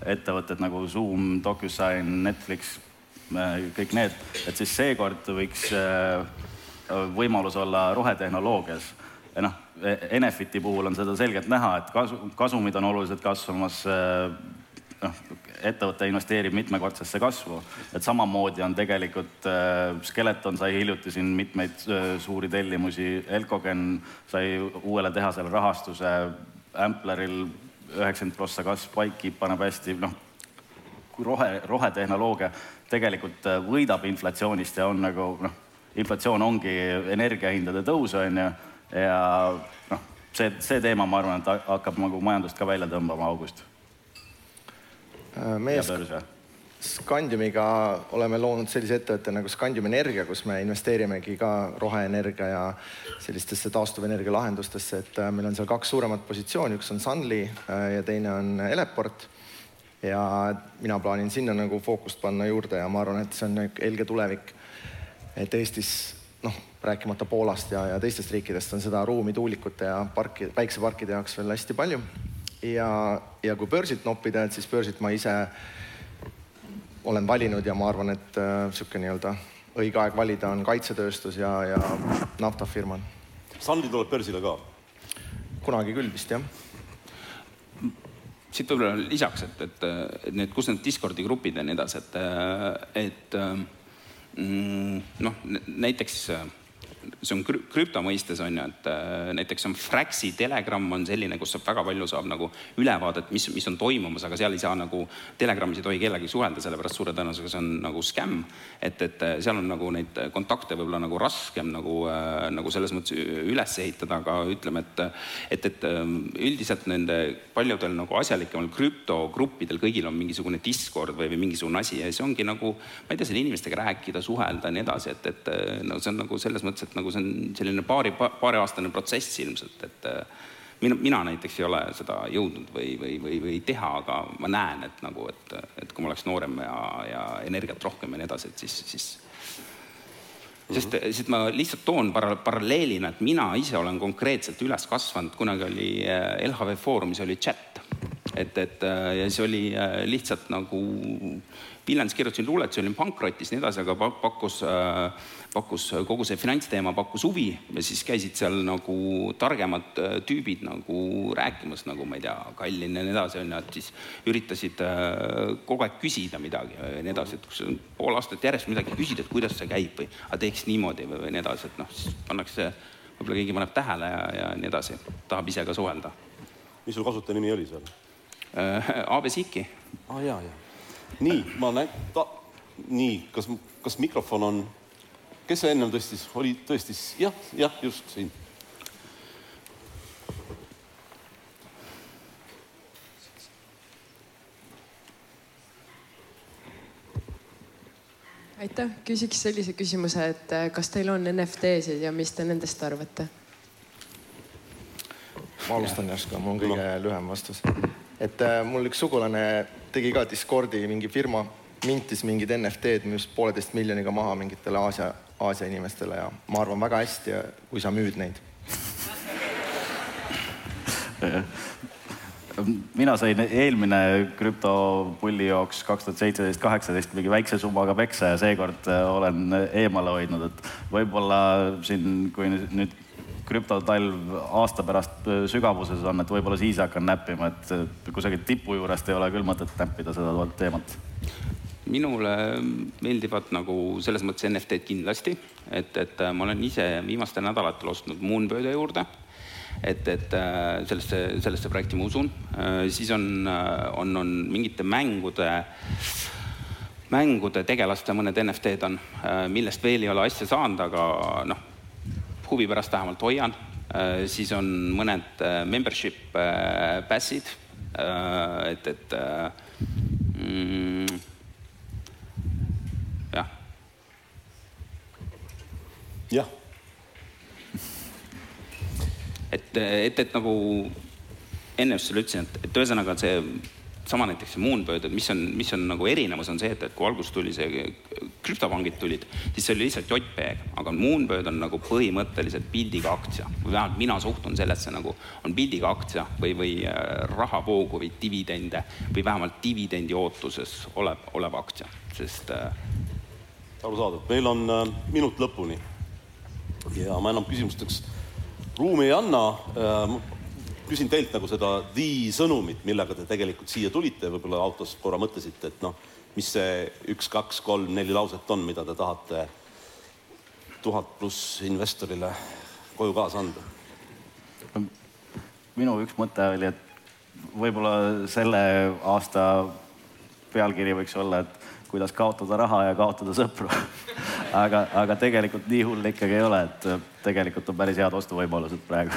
ettevõtted nagu Zoom, DocuSign, Netflix, kõik need, et siis seekord võiks äh, võimalus olla rohetehnoloogias. ja noh, Enefiti puhul on seda selgelt näha, et kasu, kasumid on oluliselt kasvamas, äh, noh, ettevõte investeerib mitmekordsesse kasvu, et samamoodi on tegelikult Skeleton sai hiljuti siin mitmeid suuri tellimusi, Elcogen sai uuele tehasele rahastuse, Ampleril üheksakümmend prossa kasv, Bikekeep paneb hästi, noh, rohe, rohetehnoloogia tegelikult äh, võidab inflatsioonist ja on nagu noh, inflatsioon ongi energiahindade tõus, on ju, ja noh, see, see teema, ma arvan, et hakkab nagu majandust ka välja tõmbama august. Äh, meie Scandiumiga oleme loonud sellise ettevõtte nagu Scandium Energia, kus me investeerimegi ka roheenergia ja sellistesse taastuvenergia lahendustesse, et äh, meil on seal kaks suuremat positsiooni, üks on Sunly ja teine on Eleport ja mina plaanin sinna nagu fookust panna juurde ja ma arvan, et see on helge tulevik. et Eestis noh, rääkimata Poolast ja, ja teistest riikidest on seda ruumi tuulikute ja parki, päikseparkide jaoks veel hästi palju. ja, ja kui börsilt noppida, et siis börsilt ma ise olen valinud ja ma arvan, et niisugune äh, nii-öelda õige aeg valida on kaitsetööstus ja, ja naftafirmad. Sunly tuleb börsile ka? kunagi küll vist jah siit võib-olla lisaks, et, et, et need, kus need Discordi grupid ja nii edasi, et, et mm, noh, näiteks see on krüpto mõistes on ju, et äh, näiteks on Fraxi Telegram on selline, kus saab väga palju saab nagu ülevaadet, mis, mis on toimumas, aga seal ei saa nagu, Telegramis ei tohi kellegagi suhelda, sellepärast suure tõenäosusega see on nagu skämm. et, et äh, seal on nagu neid kontakte võib-olla nagu raskem nagu äh,, nagu selles mõttes üles ehitada, aga ütleme, et et, et ähm, üldiselt nende paljudel nagu asjalikemal krüptogruppidel kõigil on mingisugune Discord või, või mingisugune asi ja see ongi nagu, ma ei tea, selle inimestega rääkida, suhelda ja nii edasi, et, et no see on nagu selles mõttes, et nagu see on selline paari, paariaastane protsess ilmselt, et äh, mina, mina näiteks ei ole seda jõudnud või, või, või, või teha, aga ma näen, et nagu, et, et kui ma oleks noorem ja, ja energiat rohkem ja nii edasi, et siis, siis sest mm, -hmm. sest ma lihtsalt toon para-, paralleelina, et mina ise olen konkreetselt üles kasvanud, kunagi oli äh, LHV Foorumis oli chat, et, et äh, ja see oli lihtsalt nagu Viljandis kirjutasin luuletusi, olin pankrotis, nii edasi, aga pakkus äh, pakkus, kogu see finantsteema pakkus huvi ja siis käisid seal nagu targemad äh, tüübid nagu rääkimas, nagu ma ei tea, Kallin ja nii edasi, on ju, et siis üritasid äh, kogu aeg küsida midagi ja nii edasi, et kui pool aastat järjest midagi küsid, et kuidas see käib või teeks niimoodi või, või nii edasi, et noh, siis pannakse, võib-olla keegi paneb tähele ja, ja nii edasi, tahab ise ka suhelda. mis sul kasutajanimi oli seal äh,? AB Siki. ah, jaa, jaa. nii, ma näen, nii, kas, kas mikrofon on kes see ennem tõstis, oli tõstis, jah, jah, just siin. aitäh, küsiks sellise küsimuse, et äh, kas teil on NFT-sid ja mis te nendest arvate? ma alustan järsku, mul on kõige no. lühem vastus. Et äh, mul üks sugulane tegi ka Discordi mingi firma, mintis mingid NFT-d, müüs pooleteist miljoniga maha mingitele Aasia Aasia inimestele ja ma arvan väga hästi, kui sa müüd neid. Mina sain eelmine krüptopulli jooks kaks tuhat seitseteist, kaheksateist mingi väikse summaga peksa ja seekord äh, olen eemale hoidnud, et võib-olla siin, kui nüüd krüptotalv aasta pärast äh, sügavuses on, et võib-olla siis hakkan näppima, et kusagilt tipu juurest ei ole küll mõtet näppida seda teemat minule meeldivad nagu selles mõttes NFT-d kindlasti, et, et äh, ma olen ise viimastel nädalatel ostnud Moonbirdi juurde. et, et äh, sellesse, sellesse projekti ma usun. Siis on, on, on mingite mängude, mängude tegelaste mõned NFT-d on, millest veel ei ole asja saanud, aga noh, huvi pärast vähemalt hoian. siis on mõned membership pass'id, et, et mm, jah. et, et, et nagu enne just sulle ütlesin, et, et ühesõnaga see sama näiteks see Moonbird, et mis on, mis on nagu erinevus, on see, et, et kui alguses tuli see, krüptopangid tulid, siis see oli lihtsalt JPEG, aga Moonbird on nagu põhimõtteliselt pildiga aktsia. Või vähemalt mina suhtun sellesse nagu on pildiga aktsia või, või äh, rahavoogu või dividende või vähemalt dividendi ootuses olev, olev aktsia, sest äh.... arusaadav, meil on äh, minut lõpuni. Ja ma enam küsimusteks ruumi ei anna. Äh, küsin teilt nagu seda the sõnumit, millega te tegelikult siia tulite, võib-olla autos korra mõtlesite, et noh, mis see üks, kaks, kolm, neli lauset on, mida te tahate tuhat pluss investorile koju kaasa anda? minu üks mõte oli, et võib-olla selle aasta pealkiri võiks olla, et kuidas kaotada raha ja kaotada sõpru. Aga, aga tegelikult nii hull ikkagi ei ole, et tegelikult on päris head ostuvõimalused praegu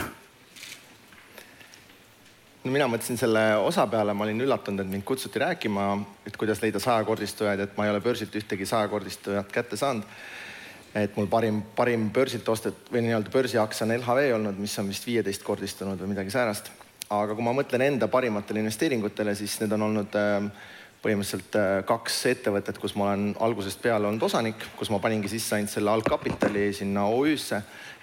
no mina mõtlesin selle osa peale, ma olin üllatunud, et mind kutsuti rääkima, et kuidas leida sajakordistujaid, et ma ei ole börsilt ühtegi sajakordistujat kätte saanud. et mul parim, parim börsilt ostet- või nii-öelda börsiaktsia on LHV olnud, mis on vist viieteistkordistunud või midagi säärast. aga kui ma mõtlen enda parimatele investeeringutele, siis need on olnud äh, põhimõtteliselt äh, kaks ettevõtet, kus ma olen algusest peale olnud osanik, kus ma paningi sisse ainult selle algkapitali sinna OÜ-sse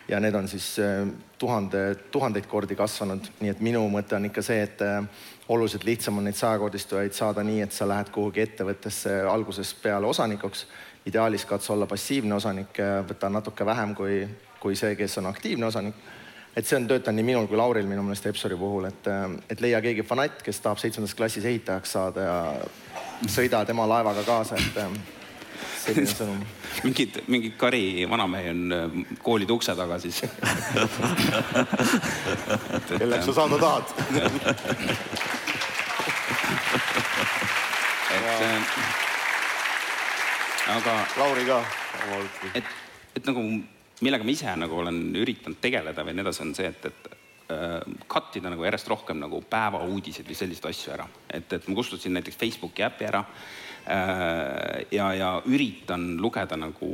ja need on siis äh, tuhande, tuhandeid kordi kasvanud, nii et minu mõte on ikka see, et äh, oluliselt lihtsam on neid sajakordistujaid saada nii, et sa lähed kuhugi ettevõttesse algusest peale osanikuks. ideaalis katsu olla passiivne osanik, võta natuke vähem kui, kui see, kes on aktiivne osanik. et see on töötanud nii minul kui Lauril minu meelest Epsori puhul, et, äh, et leia keegi fanatt, kes tahab seitsmendas klassis ehitajaks saada ja sõida tema laevaga kaasa, et selline sõnum. mingid, mingid Kari vanamehi on äh, koolide ukse taga siis kelleks sa saada tahad et äh, aga. Lauri ka. et, et nagu millega ma ise nagu olen üritanud tegeleda või nii edasi, on see, et, et äh, cut ida nagu järjest rohkem nagu päevauudiseid või selliseid asju ära. et, et ma kustutasin näiteks Facebooki äpi ära äh, ja, ja üritan lugeda nagu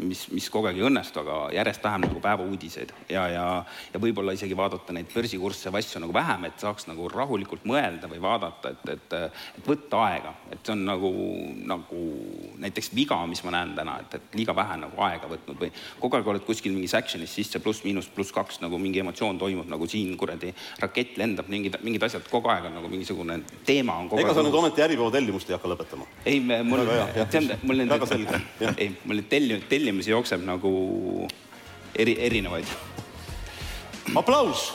mis, mis kogu aeg ei õnnestu, aga järjest vähem nagu päevauudiseid ja, ja, ja võib-olla isegi vaadata neid börsikursse või asju nagu vähem, et saaks nagu rahulikult mõelda või vaadata, et, et, et võtta aega, et see on nagu, nagu näiteks viga, mis ma näen täna, et, et liiga vähe nagu aega võtnud või kogu aeg oled kuskil mingis action'is sisse pluss-miinus pluss kaks nagu mingi emotsioon toimub nagu siin kuradi rakett lendab, mingid, mingid asjad kogu aeg on nagu mingisugune teema on kogu ega aeg. sa nüüd ometi Äripäeva tellimust ei hakka lõpetama? ei, mul, tead, mul väga selge. ei, mul neid tellim-, tellimusi jookseb nagu eri, erinevaid. aplaus